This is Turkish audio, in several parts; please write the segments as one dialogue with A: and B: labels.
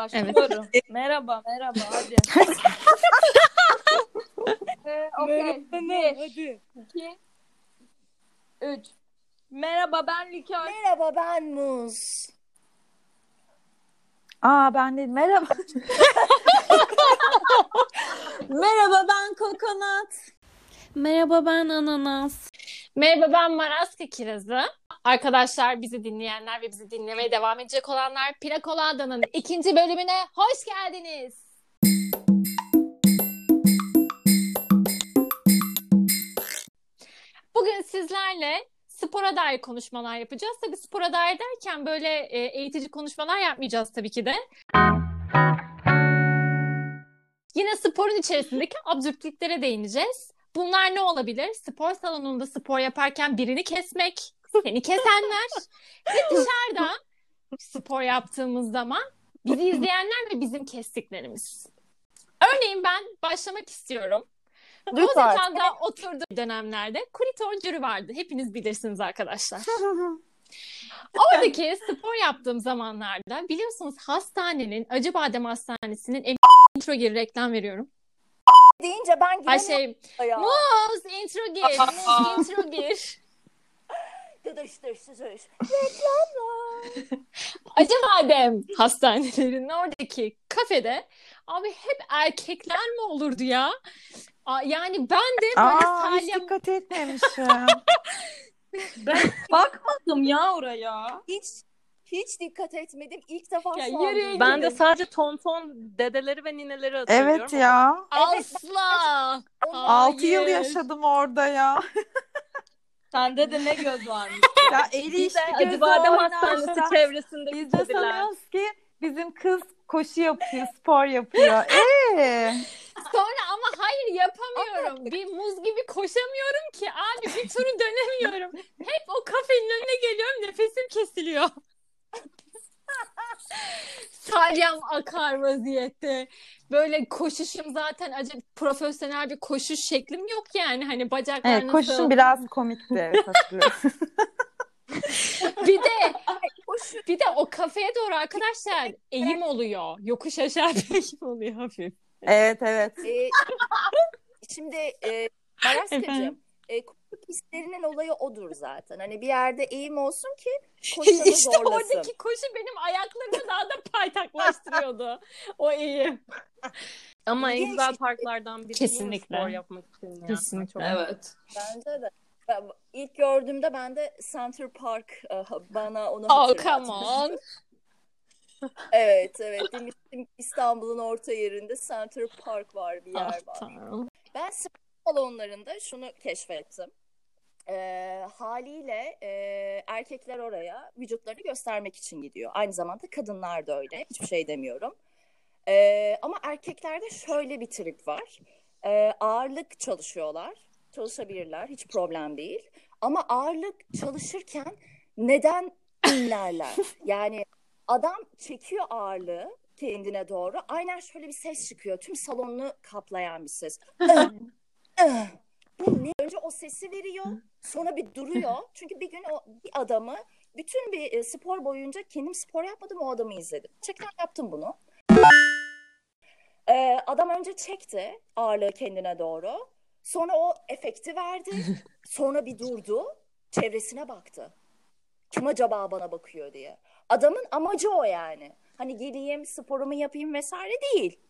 A: Başlıyorum. merhaba, merhaba. Hadi. ee. Bir,
B: Hadi.
A: iki, üç. Merhaba ben Likör.
B: Merhaba ben Muz.
C: Aa ben de merhaba.
A: Merhaba ben Kokonat.
D: Merhaba ben Ananas.
E: Merhaba ben Maraska Kirazı. Arkadaşlar bizi dinleyenler ve bizi dinlemeye devam edecek olanlar Pina Colada'nın ikinci bölümüne hoş geldiniz. Bugün sizlerle spora dair konuşmalar yapacağız. Tabii spora dair derken böyle e, eğitici konuşmalar yapmayacağız tabii ki de. Yine sporun içerisindeki absürtlüklere değineceğiz. Bunlar ne olabilir? Spor salonunda spor yaparken birini kesmek, seni kesenler ve dışarıda spor yaptığımız zaman bizi izleyenler ve bizim kestiklerimiz. Örneğin ben başlamak istiyorum. Rozekan'da oturduğum dönemlerde Kuriton jüri vardı. Hepiniz bilirsiniz arkadaşlar. Oradaki spor yaptığım zamanlarda biliyorsunuz hastanenin, Acıbadem Hastanesi'nin intro gir reklam veriyorum.
B: Deyince ben giremiyorum
E: şey,
B: ya.
E: Muz intro gir, Muz intro gir.
B: Dıdış dış dış. Reklamlar.
E: Acıbadem hastanelerinin oradaki kafede abi hep erkekler mi olurdu ya? Aa, Yani ben de böyle
C: Aa hiç
E: salya
C: dikkat etmemişim.
A: Ben bakmadım ya oraya.
B: Hiç hiç dikkat etmedim. İlk defa
E: Ya
B: şu an
E: yürüyün
B: duydum.
D: Ben de sadece tonton dedeleri ve nineleri hatırlıyorum.
C: evet ya.
E: asla.
C: Altı yıl yaşadım orada ya.
A: Sende de ne göz varmış.
C: Ya eli işte
D: Acıbadem
C: gözü
D: Hastanesi
C: oynar.
D: çevresindeki
C: Biz de sanıyoruz ki bizim kız koşu yapıyor, spor yapıyor. Ee,
E: Sonra ama hayır yapamıyorum. Bir muz gibi koşamıyorum ki. Abi bir turu dönemiyorum. Hep o kafenin önüne geliyorum. Nefesim kesiliyor. Salyam akar vaziyette. Böyle koşuşum zaten acayip profesyonel bir koşuş şeklim yok yani. Hani bacaklar
C: evet,
E: nasıl?
C: koşun biraz komikti.
E: Bir de bir de o kafeye doğru arkadaşlar eğim oluyor. Yokuş aşağı bir eğim oluyor hafif.
C: evet evet.
B: Ee, şimdi e, Maraskacığım
E: Efendim?
B: e, koşu pistlerinin olayı odur zaten. Hani bir yerde eğim olsun ki koşanı
E: İşte
B: zorlasın.
E: oradaki koşu benim ayaklarımı daha da paytaklaştırıyordu. O eğim.
D: Ama en güzel parklardan biri
E: Kesinlikle.
D: spor yapmak için. ya?
E: Kesinlikle.
D: Çok
A: Evet.
B: Bence de. Ben ilk gördüğümde ben de Center Park e, bana onu
E: Oh come on.
B: Evet evet demiştim İstanbul'un orta yerinde Center Park var bir yer
E: Ah,
B: var. Ben spor salonlarında şunu keşfettim. Ee, haliyle e, erkekler oraya vücutlarını göstermek için gidiyor. Aynı zamanda kadınlar da öyle. Hiçbir şey demiyorum. Ee, ama erkeklerde şöyle bir trip var. Ee, ağırlık çalışıyorlar. Çalışabilirler. Hiç problem değil. Ama ağırlık çalışırken neden inlerler? Yani adam çekiyor ağırlığı kendine doğru. Aynen şöyle bir ses çıkıyor. Tüm salonu kaplayan bir ses. Bu ne? Önce o sesi veriyor, sonra bir duruyor. Çünkü bir gün o bir adamı bütün bir e, spor boyunca kendim spor yapmadım o adamı izledim. Gerçekten yaptım bunu. Ee, adam önce çekti ağırlığı kendine doğru. Sonra o efekti verdi. Sonra bir durdu. Çevresine baktı. Kim acaba bana bakıyor diye. Adamın amacı o yani. Hani geleyim sporumu yapayım vesaire değil.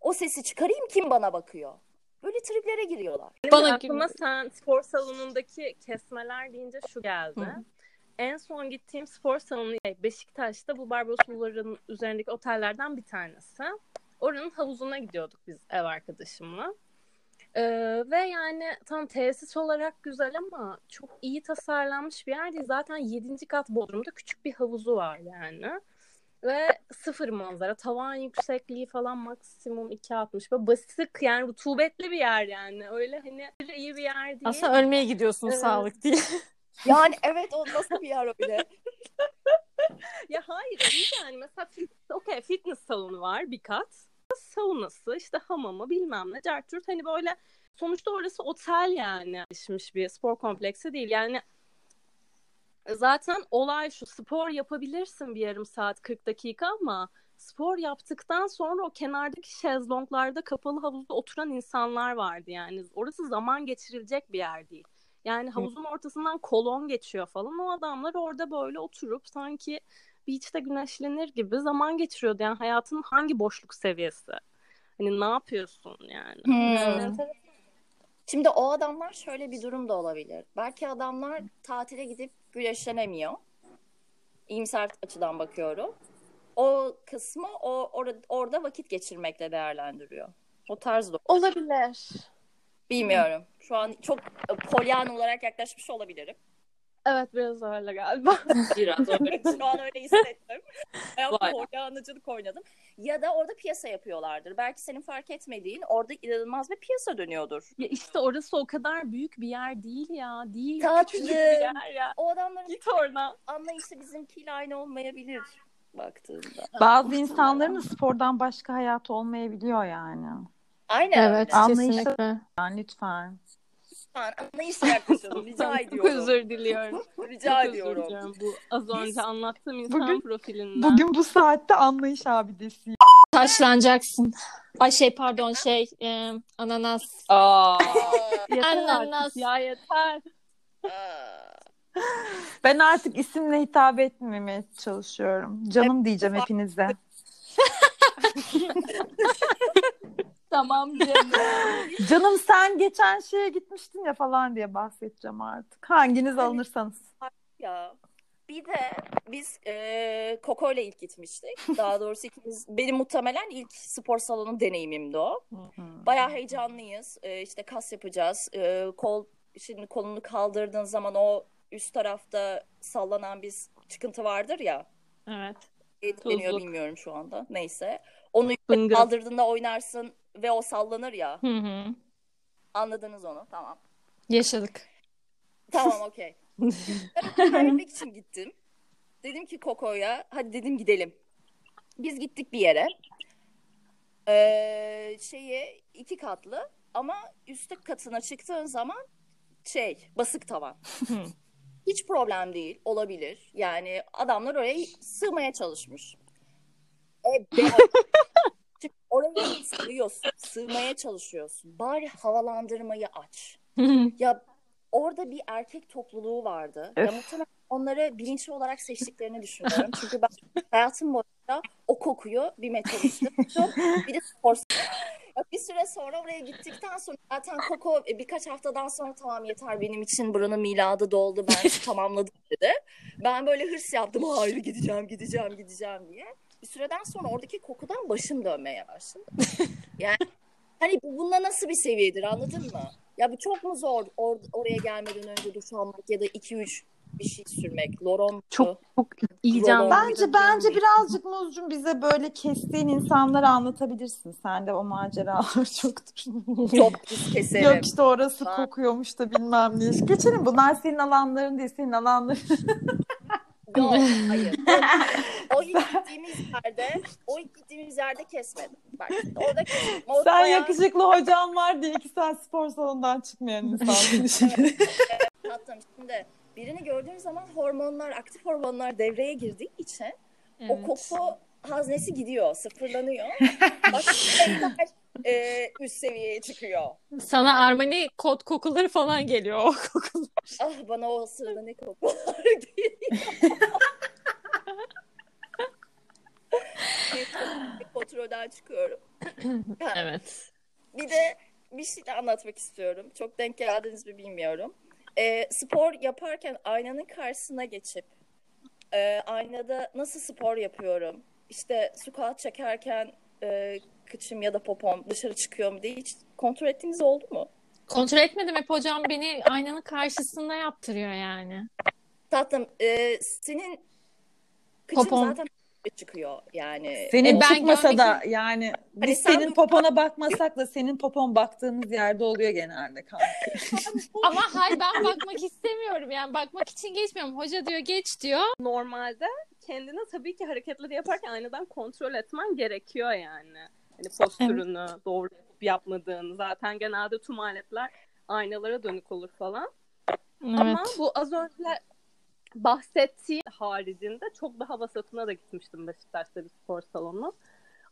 B: O sesi çıkarayım kim bana bakıyor. Böyle triplere giriyorlar.
D: Benim
E: Bana
D: aklıma sen spor salonundaki kesmeler deyince şu geldi.
E: Hı.
D: En son gittiğim spor salonu Beşiktaş'ta bu Barbaros Bulvarı'nın üzerindeki otellerden bir tanesi. Oranın havuzuna gidiyorduk biz ev arkadaşımla. Ee, ve yani tam tesis olarak güzel ama çok iyi tasarlanmış bir yer değil. Zaten 7. kat bodrumda küçük bir havuzu var yani. Ve sıfır manzara. Tavan yüksekliği falan maksimum 2.60. Böyle basık yani rutubetli bir yer yani. Öyle hani iyi bir yer değil.
E: Aslında ölmeye gidiyorsun
D: Evet.
E: sağlık diye.
B: Yani evet o nasıl bir yer öyle?
D: Ya hayır iyi yani mesela okey fitness salonu var bir kat. Saunası işte hamamı bilmem ne cartürt hani böyle sonuçta orası otel yani gelişmiş bir spor kompleksi değil. Yani zaten olay şu spor yapabilirsin bir yarım saat 40 dakika ama spor yaptıktan sonra o kenardaki şezlonglarda kapalı havuzda oturan insanlar vardı yani. Orası zaman geçirilecek bir yer değil. Yani havuzun ortasından kolon geçiyor falan. O adamlar orada böyle oturup sanki beach'te güneşlenir gibi zaman geçiriyordu. Yani hayatın hangi boşluk seviyesi? Hani ne yapıyorsun yani?
B: Hmm. Şimdi o adamlar şöyle bir durum da olabilir. Belki adamlar tatile gidip güneşlenemiyor. İyimser açıdan bakıyorum. O kısmı o orada, orada vakit geçirmekle değerlendiriyor. O tarz da
D: Olabilir.
B: bilmiyorum. Şu an çok polyan olarak yaklaşmış olabilirim.
D: Evet biraz öyle galiba.
A: Biraz öyle.
B: Şu an öyle hissettim. Polyanlıcılık oynadım. Ya da orada piyasa yapıyorlardır. Belki senin fark etmediğin orada inanılmaz bir piyasa dönüyordur.
D: ya işte orası o kadar büyük bir yer değil ya. Değil.
B: Tatlı.
D: Küçücük bir yer ya.
B: O adamların
D: Git oradan.
B: anlayışı bizimkiyle aynı olmayabilir baktığında.
C: Bazı insanların da spordan başka hayatı olmayabiliyor yani.
B: Aynen
E: Evet
B: öyle.
C: Anlayışlı-
E: kesinlikle.
C: Yani lütfen.
B: Lütfen Anlayışla yaklaşalım. Rica
D: Çok
B: ediyorum.
D: özür diliyorum.
B: Rica
D: Çok özür
B: ediyorum.
D: diliyorum. Bu az önce anlattığım insan
C: Bugün-
D: profilinden.
C: Bugün bu saatte anlayış abidesi.
E: Taşlanacaksın. Ay şey pardon şey e, ananas.
A: Aa.
D: Yeter
E: Ananas.
D: ya yeter.
C: Ben artık isimle hitap etmemeye çalışıyorum. Canım diyeceğim hepinize.
A: Tamam canım.
C: Canım sen geçen şeye gitmiştin ya falan diye bahsedeceğim artık. Hanginiz alınırsanız.
B: ya. Bir de biz e, Koko ile ilk gitmiştik. Daha doğrusu ikimiz, benim muhtemelen ilk spor salonu deneyimimdi o. Bayağı heyecanlıyız. E, işte kas yapacağız. E, kol şimdi kolunu kaldırdığın zaman o üst tarafta sallanan bir çıkıntı vardır ya.
D: Evet. Tuzluk.
B: bilmiyorum şu anda. Neyse. Onu kaldırdığında oynarsın ve o sallanır ya.
E: Hı hı.
B: Anladınız onu. Tamam.
E: Yaşadık.
B: Tamam okey. Ben öğrenmek için gittim. Dedim ki Koko'ya hadi dedim gidelim. Biz gittik bir yere. Ee, şeye iki katlı ama üstte katına çıktığın zaman şey basık tavan. Hiç problem değil olabilir. Yani adamlar oraya sığmaya çalışmış. E, be- Şimdi oraya sığıyorsun, sığmaya çalışıyorsun. Bari havalandırmayı aç. Ya orada bir erkek topluluğu vardı. Ya muhtemelen onları bilinçli olarak seçtiklerini düşünüyorum. Çünkü ben hayatım boyunca o kokuyu bir metrobüste. Bir de spor bir süre sonra oraya gittikten sonra zaten Koko birkaç haftadan sonra tamam yeter benim için buranın miladı doldu ben tamamladım dedi. Ben böyle hırs yaptım hayır gideceğim gideceğim gideceğim diye. Bir süreden sonra oradaki kokudan başım dönmeye başladı. Yani hani bu bununla nasıl bir seviyedir anladın mı? Ya bu çok mu zor or- oraya gelmeden önce duş almak ya da 2-3 bir şey sürmek. Loron
C: Çok çok
D: İyi canlı.
C: Bence bence birazcık Muzcum bize böyle kestiğin insanları anlatabilirsin. Sen de o maceralar çoktur.
B: çok pis keserim.
C: Yok işte orası
B: Ben-
C: kokuyormuş da bilmem ne. Geçelim bunlar senin alanların değil senin alanların.
B: Yok hayır. O gittiğimiz yerde, o gittiğimiz yerde kesmedim. Bak orada kesmedim. Orada
C: Sen
B: bayağı
C: yakışıklı hocan var diye iki saat spor salonundan çıkmayan insansın.
B: tatlım. Şimdi birini gördüğün zaman hormonlar, aktif hormonlar devreye girdiği için o koku haznesi gidiyor, sıfırlanıyor. Başka e, üst seviyeye çıkıyor.
E: Sana Armani kod kokuları falan geliyor o kokular.
B: Ah bana o sırada ne kokular geliyor. Kontrolden çıkıyorum.
E: Evet.
B: Bir de bir şey de anlatmak istiyorum. Çok denk geldiniz mi bilmiyorum. Ee, spor yaparken aynanın karşısına geçip e, aynada nasıl spor yapıyorum? İşte squat çekerken e, kıçım ya da popom dışarı çıkıyor mu diye hiç kontrol ettiğiniz oldu mu?
E: Kontrol etmedim hep hocam beni aynanın karşısında yaptırıyor yani.
B: Tatlım e, senin kıçın
E: Popom.
B: zaten çıkıyor yani.
C: Senin
E: E, ben
C: çıkmasa
E: görmek
C: da yani
B: Hani
C: biz
B: sen
C: senin popona bakmasak da senin popon baktığımız yerde oluyor genelde kanka.
E: Ama hayır ben bakmak istemiyorum yani bakmak için geçmiyorum. Hoca diyor geç diyor.
D: Normalde kendine tabii ki hareketleri yaparken aynadan kontrol etmen gerekiyor yani. Hani postürünü doğru yapıp yapmadığını zaten genelde tüm aletler aynalara dönük olur falan. Ama
E: Evet.
D: bu az önce bahsettiğim haricinde çok daha vasatına da gitmiştim Beşiktaş'ta bir spor salonu.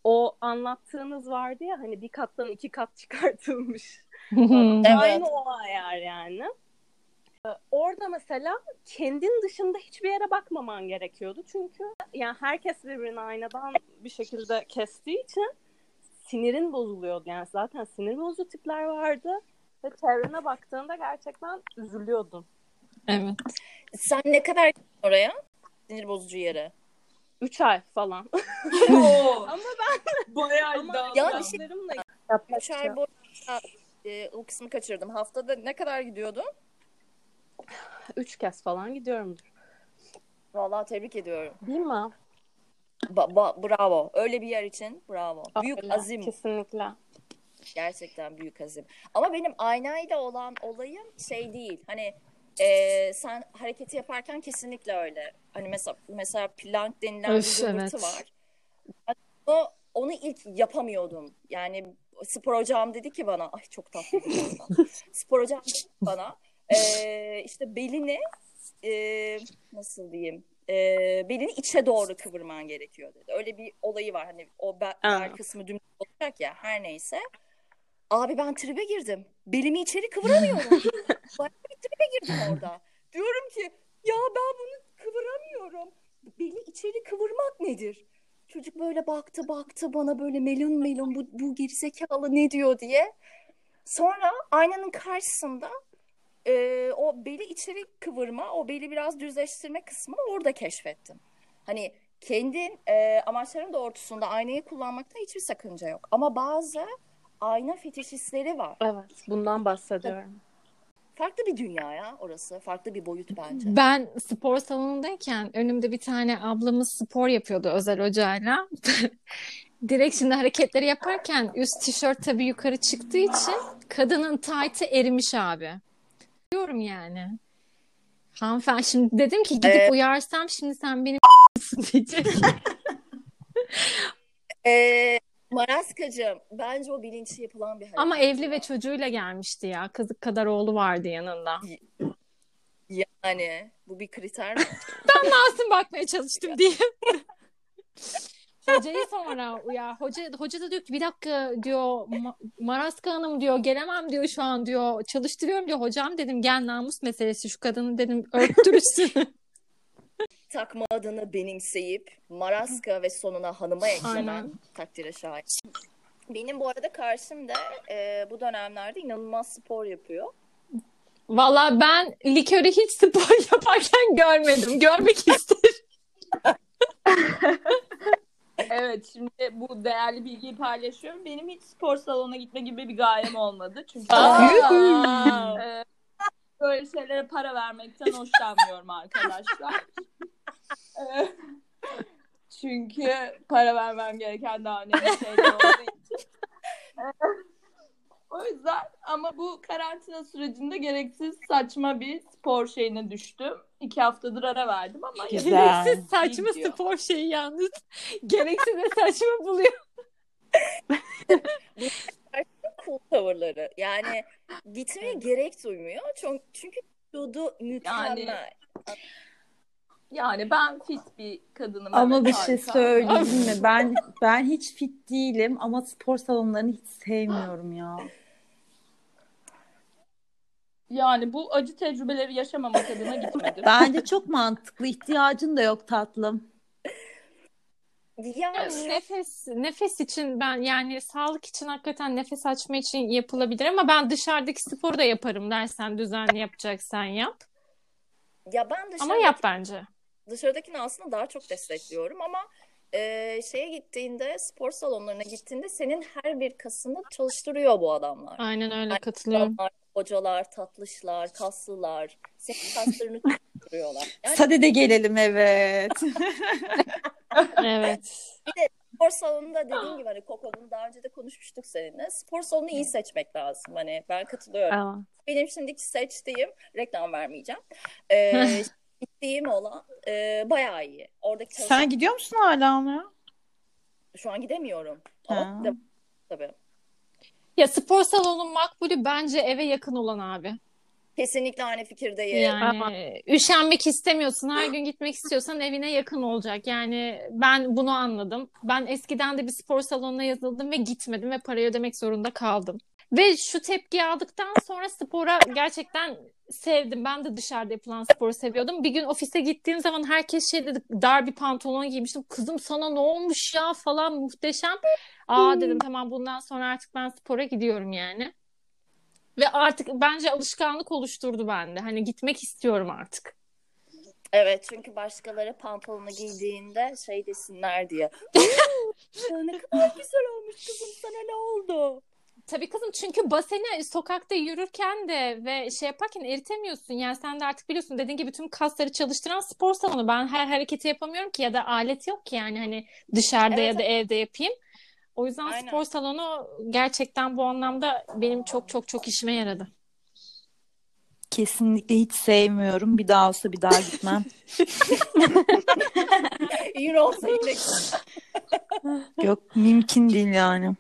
D: O anlattığınız vardı ya hani bir kattan iki kat çıkartılmış.
B: Evet.
D: Aynı o ayar yani. Ee, Orada mesela kendin dışında hiçbir yere bakmaman gerekiyordu. Çünkü yani herkes birbirini aynadan bir şekilde kestiği için sinirin bozuluyordu. Yani zaten sinir bozucu tipler vardı. Ve çevrene baktığında gerçekten üzülüyordun.
E: Evet.
B: Sen ne kadar oraya? Sinir bozucu yere.
D: Üç ay falan.
A: Oo,
D: Ama ben
A: bayağı
D: ama
A: iddialı.
B: Ya bir şey- Üç ay boyunca e, o kısmı kaçırdım. Haftada ne kadar gidiyordun?
D: Üç kez falan gidiyorum.
B: Vallahi tebrik ediyorum.
D: Değil mi?
B: Ba- ba- bravo. Öyle bir yer için bravo. Büyük
D: Öyle,
B: azim.
D: Kesinlikle.
B: Gerçekten büyük azim. Ama benim aynayla olan olayım şey değil. Hani e, sen hareketi yaparken kesinlikle öyle. Hani mesela mesela plank denilen
E: Öf,
B: bir
E: evet.
B: var. Ben onu, onu ilk yapamıyordum. Yani spor hocam dedi ki bana, ay çok tatlı. Spor hocam dedi bana, e, işte belini e, nasıl diyeyim, e, belini içe doğru kıvırman gerekiyor dedi. Öyle bir olayı var. Hani o be-
D: Aa.
B: bel kısmı dümdüz olacak ya her neyse. Abi ben tribe girdim. Belimi içeri kıvıramıyorum. Bayağı bir tribe girdim orada. Diyorum ki ya ben bunu kıvıramıyorum. Beli içeri kıvırmak nedir? Çocuk böyle baktı baktı bana böyle melon melon bu, bu gerizekalı ne diyor diye. Sonra aynanın karşısında e, o beli içeri kıvırma, o beli biraz düzleştirme kısmını orada keşfettim. Hani kendin e, amaçların doğrultusunda aynayı kullanmakta hiçbir sakınca yok. Ama bazı ayna fetişistleri var.
D: Evet. Bundan bahsediyorum.
B: Farklı bir dünya ya orası. Farklı bir boyut bence.
E: Ben spor salonundayken önümde bir tane ablamız spor yapıyordu özel hocayla. Direkt şimdi hareketleri yaparken üst tişört tabii yukarı çıktığı için kadının taytı erimiş abi. Diyorum yani. Hanımefendi şimdi dedim ki gidip
B: Evet.
E: uyarsam şimdi sen benim diyecek.
B: Ee, Maraskacığım bence o bilinçli yapılan bir hareket.
E: Ama evli ve çocuğuyla gelmişti ya. Kızık kadar oğlu vardı yanında.
B: Yani bu bir kriter mi?
E: Masum bakmaya çalıştım diye. Hocayı sonra ya hoca hoca da diyor ki bir dakika diyor Ma- Maraska Hanım diyor gelemem diyor şu an diyor çalıştırıyorum diyor hocam dedim gel namus meselesi şu kadını dedim örttürürsün.
B: Takma adını benimseyip Maraska ve sonuna hanıma eklemen takdire şayan. Benim bu arada karşımda e, bu dönemlerde inanılmaz spor yapıyor.
E: Valla ben likörü hiç spor yaparken görmedim. Görmek isterim.
A: Evet şimdi bu değerli bilgiyi paylaşıyorum. Benim hiç spor salonuna gitme gibi bir gayem olmadı. Çünkü
E: Aa.
A: e, böyle şeylere para vermekten hoşlanmıyorum arkadaşlar. E, çünkü para vermem gereken daha önemli şeyler olduğu için. E, o yüzden ama bu karantina sürecinde gereksiz saçma bir spor şeyine düştüm. İki haftadır ara verdim ama
C: Güzel.
E: Gereksiz saçma
A: Gidiyor.
E: spor şeyi yalnız. Gereksiz ve saçma buluyor.
B: Cool tavırları. Yani gitmeye gerek duymuyor. Çünkü, çünkü vücudu mükemmel.
A: Yani ben fit bir kadınım.
C: Ama
A: evet,
C: bir şey söyleyeyim mi? Ben ben hiç fit değilim ama spor salonlarını hiç sevmiyorum ya.
A: Yani bu acı tecrübeleri yaşamamak adına gitmedim.
C: Bence çok mantıklı. ihtiyacın da yok tatlım.
B: Yani
E: Nefes nefes için ben yani sağlık için hakikaten nefes açma için yapılabilir ama ben dışarıdaki sporu da yaparım dersen düzenli yapacaksan yap.
B: ya ben dışarıdaki,
E: Ama yap bence.
B: dışarıdakini aslında daha çok destekliyorum ama e, şeye gittiğinde spor salonlarına gittiğinde senin her bir kasını çalıştırıyor bu adamlar.
E: Aynen öyle katılıyorum.
B: Adamlar, hocalar, tatlışlar, kaslılar. Senin kaslarını çalıştırıyorlar. Yani
C: Hadi de gelelim evet.
E: Evet.
B: spor salonunda dediğim gibi hani Koko'nun daha önce de konuşmuştuk seninle. Spor salonu iyi seçmek lazım. Hani ben katılıyorum.
E: Aa.
B: Benim şimdiki seçtiğim reklam vermeyeceğim. Ee, gittiğim olan e, bayağı iyi. Oradaki çalışan
C: Sen gidiyor musun hala ona?
B: şu an gidemiyorum. Ama de- tabii.
E: Ya spor salonunun makbulü bence eve yakın olan abi.
B: Kesinlikle aynı fikirdeyim.
E: Yani üşenmek istemiyorsun. Her gün gitmek istiyorsan evine yakın olacak. Yani ben bunu anladım. Ben eskiden de bir spor salonuna yazıldım ve gitmedim ve parayı ödemek zorunda kaldım. Ve şu tepkiyi aldıktan sonra spora gerçekten sevdim. Ben de dışarıda yapılan sporu seviyordum. Bir gün ofise gittiğim zaman herkes şey dedi dar bir pantolon giymiştim. Kızım sana ne olmuş ya falan muhteşem. Aa dedim tamam bundan sonra artık ben spora gidiyorum yani. Ve artık bence alışkanlık oluşturdu bende. Hani gitmek istiyorum artık.
B: Evet çünkü başkaları pantolonu giydiğinde şey desinler diye. "Ya ne kadar güzel olmuş kızım sana ne oldu?
E: Tabii kızım çünkü baseni sokakta yürürken de ve şey yaparken eritemiyorsun. Yani sen de artık biliyorsun dediğin gibi tüm kasları çalıştıran spor salonu. Ben her hareketi yapamıyorum ki ya da alet yok ki yani hani dışarıda
B: Evet,
E: ya da evde yapayım. O yüzden
B: Aynen.
E: spor salonu gerçekten bu anlamda benim çok çok çok işime yaradı.
C: Kesinlikle hiç sevmiyorum. Bir daha olsa bir daha gitmem.
B: Yine olsa
C: Yok mümkün değil yani.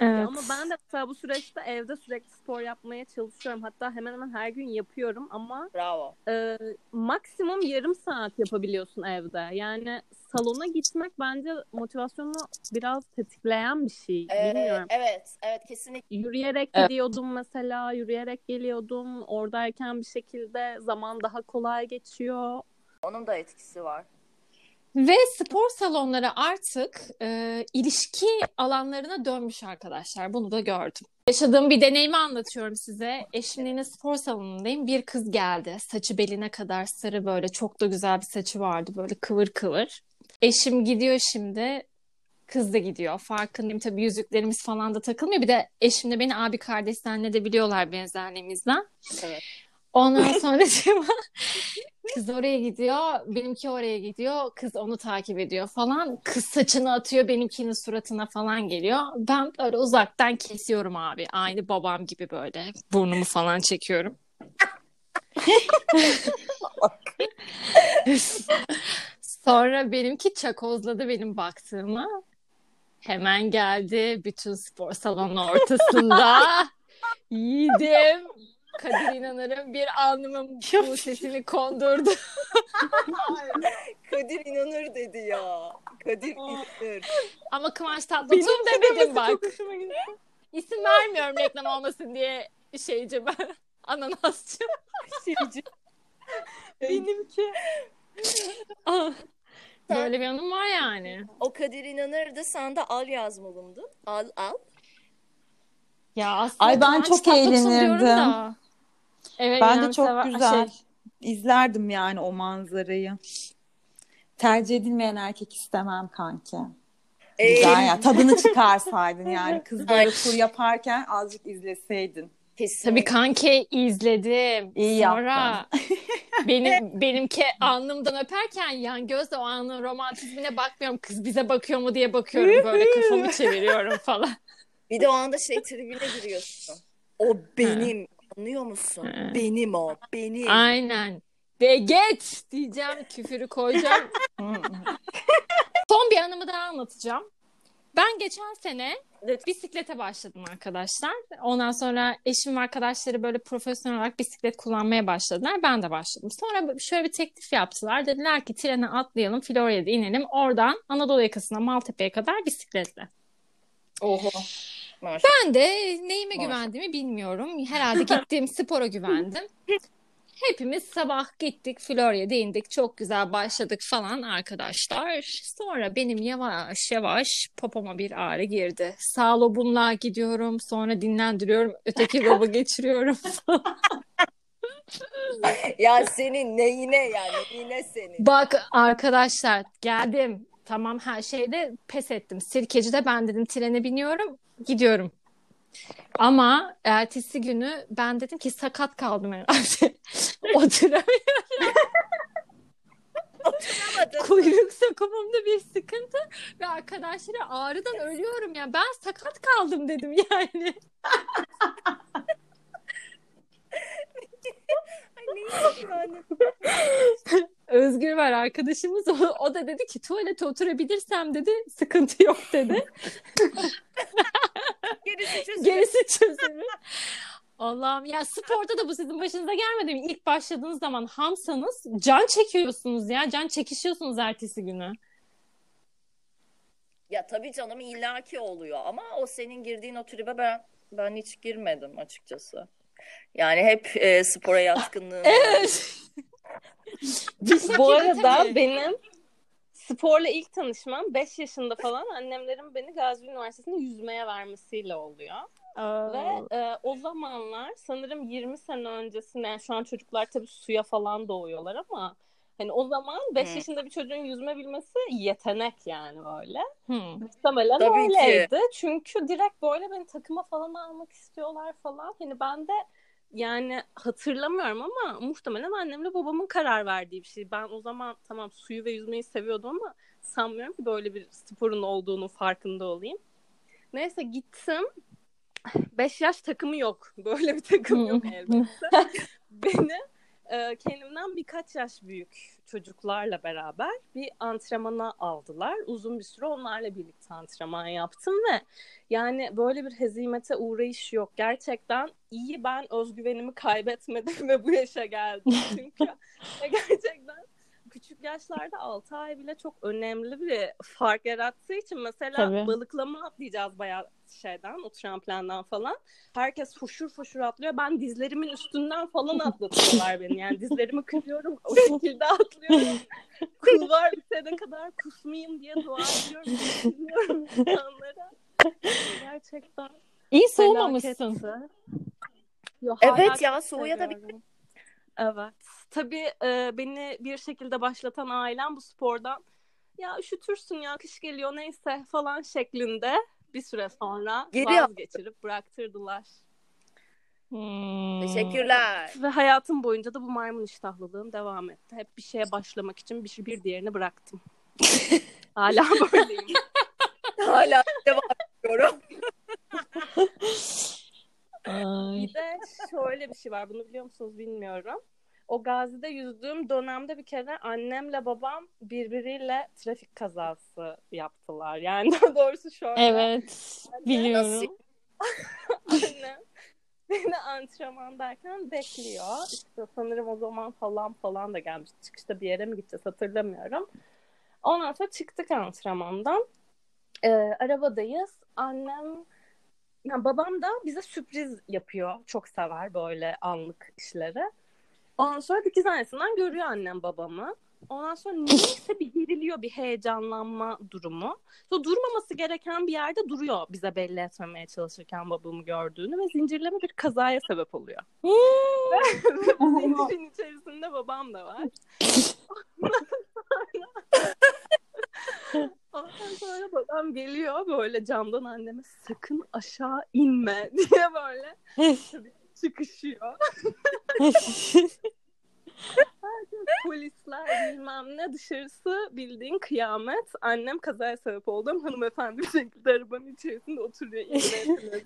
D: Ya Ama ben de mesela bu süreçte evde sürekli spor yapmaya çalışıyorum. Hatta hemen hemen her gün yapıyorum ama
B: bravo.
D: e, maksimum yarım saat yapabiliyorsun evde. Yani salona gitmek bence motivasyonu biraz tetikleyen bir şey.
B: Ee,
D: Bilmiyorum.
B: evet, evet kesinlikle.
D: Yürüyerek
C: Evet.
D: gidiyordum mesela, yürüyerek geliyordum. Oradayken bir şekilde zaman daha kolay geçiyor.
B: Onun da etkisi var.
E: Ve spor salonları artık e, ilişki alanlarına dönmüş arkadaşlar. Bunu da gördüm. Yaşadığım bir deneyimi anlatıyorum size. Eşimle yine spor salonundayım. Bir kız geldi. Saçı beline kadar sarı böyle çok da güzel bir saçı vardı. Böyle kıvır kıvır. Eşim gidiyor şimdi. Kız da gidiyor. Farkındayım tabii yüzüklerimiz falan da takılmıyor. Bir de eşimle beni abi kardeş zannedebiliyorlar benzerliğimizden.
B: Evet.
E: Ondan sonra kız oraya gidiyor, benimki oraya gidiyor, kız onu takip ediyor falan. Kız saçını atıyor, benimkinin suratına falan geliyor. Ben böyle uzaktan kesiyorum abi. Aynı babam gibi böyle burnumu falan çekiyorum. Sonra benimki çakozladı benim baktığımı. Hemen geldi bütün spor salonu ortasında. Yiğidim. Kadir inanırım bir alnımın bu sesini kondurdu.
B: Kadir inanır dedi ya. Kadir inanır.
E: Ama Kıvanç Tatlıtuğ demedim bak. İsim vermiyorum reklam olmasın diye şeyci ben. Ananasçı.
D: Şeyci. Benimki.
E: Ah, Böyle bir anım var yani.
B: O Kadir inanırdı sen de al yazmalımdı. Al al.
E: Ya aslında
C: Ay ben çok eğlenirdim.
E: Evet,
C: Ben de çok güzel
E: şey,
C: izlerdim yani o manzarayı. Tercih edilmeyen erkek istemem kanki.
B: Ee,
C: Güzel ya. Tadını çıkarsaydın yani. Kız böyle tur yaparken azıcık izleseydin.
B: kesin.
E: Tabii kanki izledim.
C: İyi
E: Sonra benim benimki alnımdan öperken yan gözle o anın romantizmine bakmıyorum. Kız bize bakıyor mu diye bakıyorum. Böyle kafamı çeviriyorum falan.
B: Bir de o anda şey tribüne giriyorsun. O benim. Anlıyor musun?
E: Ha.
B: Benim o. Benim.
E: Aynen. De geç diyeceğim küfürü koyacağım. Son bir anımı daha anlatacağım. Ben geçen sene bisiklete başladım arkadaşlar. Ondan sonra eşim ve arkadaşları böyle profesyonel olarak bisiklet kullanmaya başladılar. Ben de başladım. Sonra şöyle bir teklif yaptılar. Dediler ki trene atlayalım, Florya'da inelim. Oradan Anadolu yakasına Maltepe'ye kadar bisikletle.
B: Oho. Maşallah.
E: Ben de neyime
B: Maşallah.
E: güvendiğimi bilmiyorum. Herhalde gittiğim spora güvendim. Hepimiz sabah gittik Florya'da indik. Çok güzel başladık falan arkadaşlar. Sonra benim yavaş yavaş popoma bir ağrı girdi. Sağ lobumla gidiyorum. Sonra dinlendiriyorum. Öteki lobu geçiriyorum.
B: Ya senin neyine yani? Neyine senin?
E: Bak arkadaşlar geldim. Tamam her şeyde pes ettim. Sirkeci'de ben dedim trene biniyorum. Gidiyorum. Ama ertesi günü ben dedim ki sakat kaldım herhalde. Oturamıyorum. Kuyruk sokumumda bir sıkıntı ve arkadaşlara ağrıdan ölüyorum ya. Ben sakat kaldım dedim yani.
B: Yani?
E: Özgür var arkadaşımız. O, o da dedi ki tuvalete oturabilirsem dedi. Sıkıntı yok dedi.
B: Gerisi çözülür.
E: Gerisi çözülür. Allah'ım ya sporda da bu sizin başınıza gelmedi mi? İlk başladığınız zaman hamsanız can çekiyorsunuz ya. Can çekişiyorsunuz ertesi günü.
B: Ya tabii canım illaki oluyor ama o senin girdiğin o tribe ben ben hiç girmedim açıkçası. Yani hep e, spora yatkınlığım.
E: Evet.
D: Bu arada benim sporla ilk tanışmam 5 yaşında falan annemlerin beni Gazi Üniversitesi'nde yüzmeye vermesiyle oluyor. Ve e, o zamanlar sanırım 20 sene öncesine yani şu an çocuklar tabii suya falan doğuyorlar ama hani o zaman 5
B: Hı.
D: yaşında bir çocuğun yüzme bilmesi yetenek yani böyle.
E: Hmm.
D: Muhtemelen
B: Tabii ki.
D: öyleydi. Çünkü direkt böyle beni takıma falan almak istiyorlar falan. Hani ben de yani hatırlamıyorum ama muhtemelen annemle babamın karar verdiği bir şey. Ben o zaman tamam suyu ve yüzmeyi seviyordum ama sanmıyorum ki böyle bir sporun olduğunu farkında olayım. Neyse gittim. 5 yaş takımı yok. Böyle bir takım yok elbette. Beni e, kendimden birkaç yaş büyük çocuklarla beraber bir antrenmana aldılar. Uzun bir süre onlarla birlikte antrenman yaptım ve yani böyle bir hezimete uğrayış yok. Gerçekten iyi ben özgüvenimi kaybetmedim ve bu yaşa geldim. Çünkü gerçekten küçük yaşlarda 6 ay bile çok önemli bir fark yarattığı için mesela
E: Tabii.
D: balıklama atlayacağız bayağı şeyden o tramplenden falan. Herkes foşur foşur atlıyor. Ben dizlerimin üstünden falan atlatıyorlar beni. Yani dizlerimi kırıyorum. O şekilde atlıyorum. Kulvar bitene kadar kusmayayım diye dua ediyorum. İnsanlara. Gerçekten
E: İyi soğumamışsın.
D: Yo,
B: Evet ya, soğuya da bir-.
D: Evet. Tabii e, beni bir şekilde başlatan ailem bu spordan ya üşütürsün ya kış geliyor neyse falan şeklinde bir süre sonra
B: Geri
D: vazgeçirip bıraktırdılar.
E: Hmm.
B: Teşekkürler.
D: Ve hayatım boyunca da bu maymun iştahlılığım devam etti. Hep bir şeye başlamak için bir, bir diğerini bıraktım. Hala böyleyim.
B: Hala devam ediyorum.
D: Bir de şöyle bir şey var. Bunu biliyor musunuz bilmiyorum. O Gazi'de yüzdüğüm dönemde bir kere annemle babam birbiriyle trafik kazası yaptılar. Yani daha doğrusu şöyle.
E: Evet. Biliyorum.
D: Annem beni antrenmandayken bekliyor. İşte sanırım o zaman falan falan da gelmiş. Çıkışta bir yere mi gideceğiz hatırlamıyorum. Ondan sonra çıktık antrenmandan. Ee, arabadayız. Annem yani babam da bize sürpriz yapıyor. Çok sever böyle anlık işleri. Ondan sonra dikiz aynasından görüyor annem babamı. Ondan sonra neyse bir geriliyor, bir heyecanlanma durumu. Sonra durmaması gereken bir yerde duruyor bize belli etmemeye çalışırken babamı gördüğünü ve zincirleme bir kazaya sebep oluyor. Bu zincirin içerisinde babam da var. Ondan sonra babam geliyor böyle camdan anneme sakın aşağı inme diye böyle çıkışıyor. Polisler bilmem ne dışarısı bildiğin kıyamet. Annem kazaya sebep oldum. Hanımefendi bir şekilde arabanın içerisinde oturuyor. İğne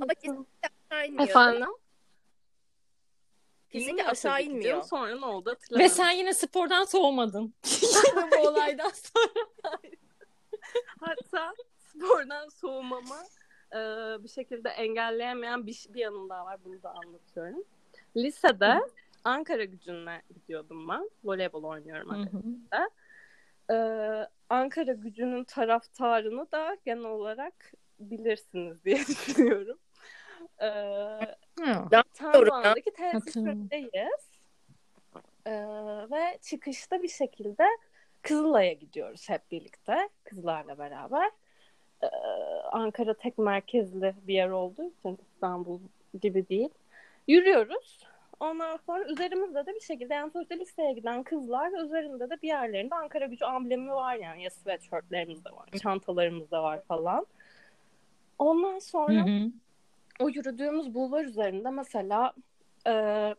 B: Ama kesinlikle.
D: Efendim?
B: Kesinlikle
D: İnmiyor
B: aşağı
D: tabii ki
B: inmiyor.
D: canım. Sonra ne oldu
E: Ve
D: hatırlamıyorum.
E: sen yine spordan soğumadın. Yine bu olaydan sonra.
D: Hatta spordan soğumama e, bir şekilde engelleyemeyen bir, bir yanım daha var. Bunu da anlatıyorum. Lisede Ankara gücüne gidiyordum ben. Voleybol oynuyorum Ankara'da. Ee, Ankara gücünün taraftarını da genel olarak bilirsiniz diye düşünüyorum. Ee, Tandoğan'daki tesislerindeyiz. Ee, ve çıkışta bir şekilde Kızılay'a gidiyoruz hep birlikte. Kızlarla beraber. Ee, Ankara tek merkezli bir yer olduğu için İstanbul gibi değil. Yürüyoruz. Ondan sonra üzerimizde de bir şekilde yani sonuçta liseye giden kızlar ve üzerinde de bir yerlerinde Ankara gücü amblemi var yani. Ya sweatshirtlerimiz de var, çantalarımız da var falan. Ondan sonra o yürüdüğümüz bulvar üzerinde mesela e,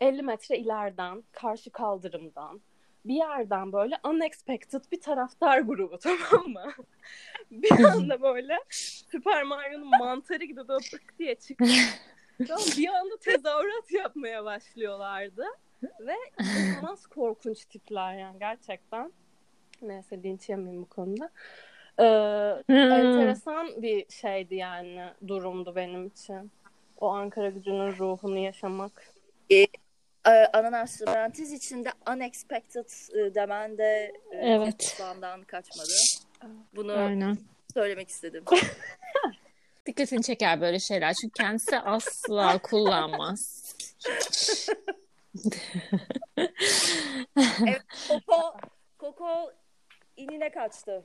D: 50 metre ileriden, karşı kaldırımdan bir yerden böyle unexpected bir taraftar grubu tamam mı? bir anda böyle Süper Mario'nun mantarı gibi böyle pık diye çıkıyor. Bir anda tezahürat yapmaya başlıyorlardı. Ve inanılmaz korkunç tipler yani gerçekten. Neyse linç yemeyeyim bu konuda. Ee,
E: Hmm.
D: enteresan bir şeydi yani durumdu benim için. O Ankara gücünün ruhunu yaşamak.
B: Ee, ananas parantez içinde unexpected e, demen de e,
E: Evet.
B: kaçmadı. Bunu
E: Aynen.
B: söylemek istedim.
E: Dikkatini çeker böyle şeyler. Çünkü kendisi asla kullanmaz.
B: Koko, Koko inine kaçtı.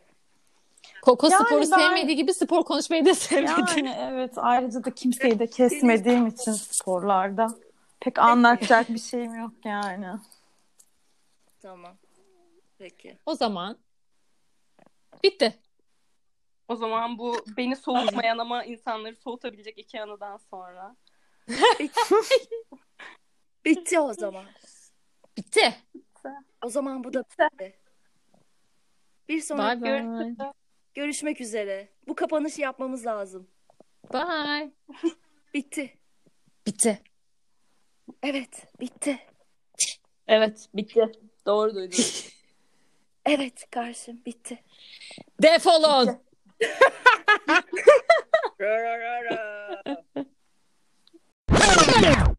E: Koko
C: Yani
E: sporu
C: ben-
E: sevmediği gibi spor konuşmayı da sevmedi.
C: Yani evet ayrıca da kimseyi de kesmediğim için sporlarda pek anlatacak bir şeyim yok yani.
B: Tamam. Peki.
E: O zaman bitti.
D: O zaman bu beni soğutmayan ama insanları soğutabilecek iki anıdan sonra.
B: Bitti o zaman.
E: Bitti.
B: O zaman bu da bitti. Bir sonraki
E: bye.
B: Görüşmek üzere. Bu kapanışı yapmamız lazım.
E: Bye.
B: bitti.
E: Bitti.
B: Evet, bitti.
A: Evet, bitti. Doğru duydun.
B: evet, karşım bitti.
E: Defolun. Bitti.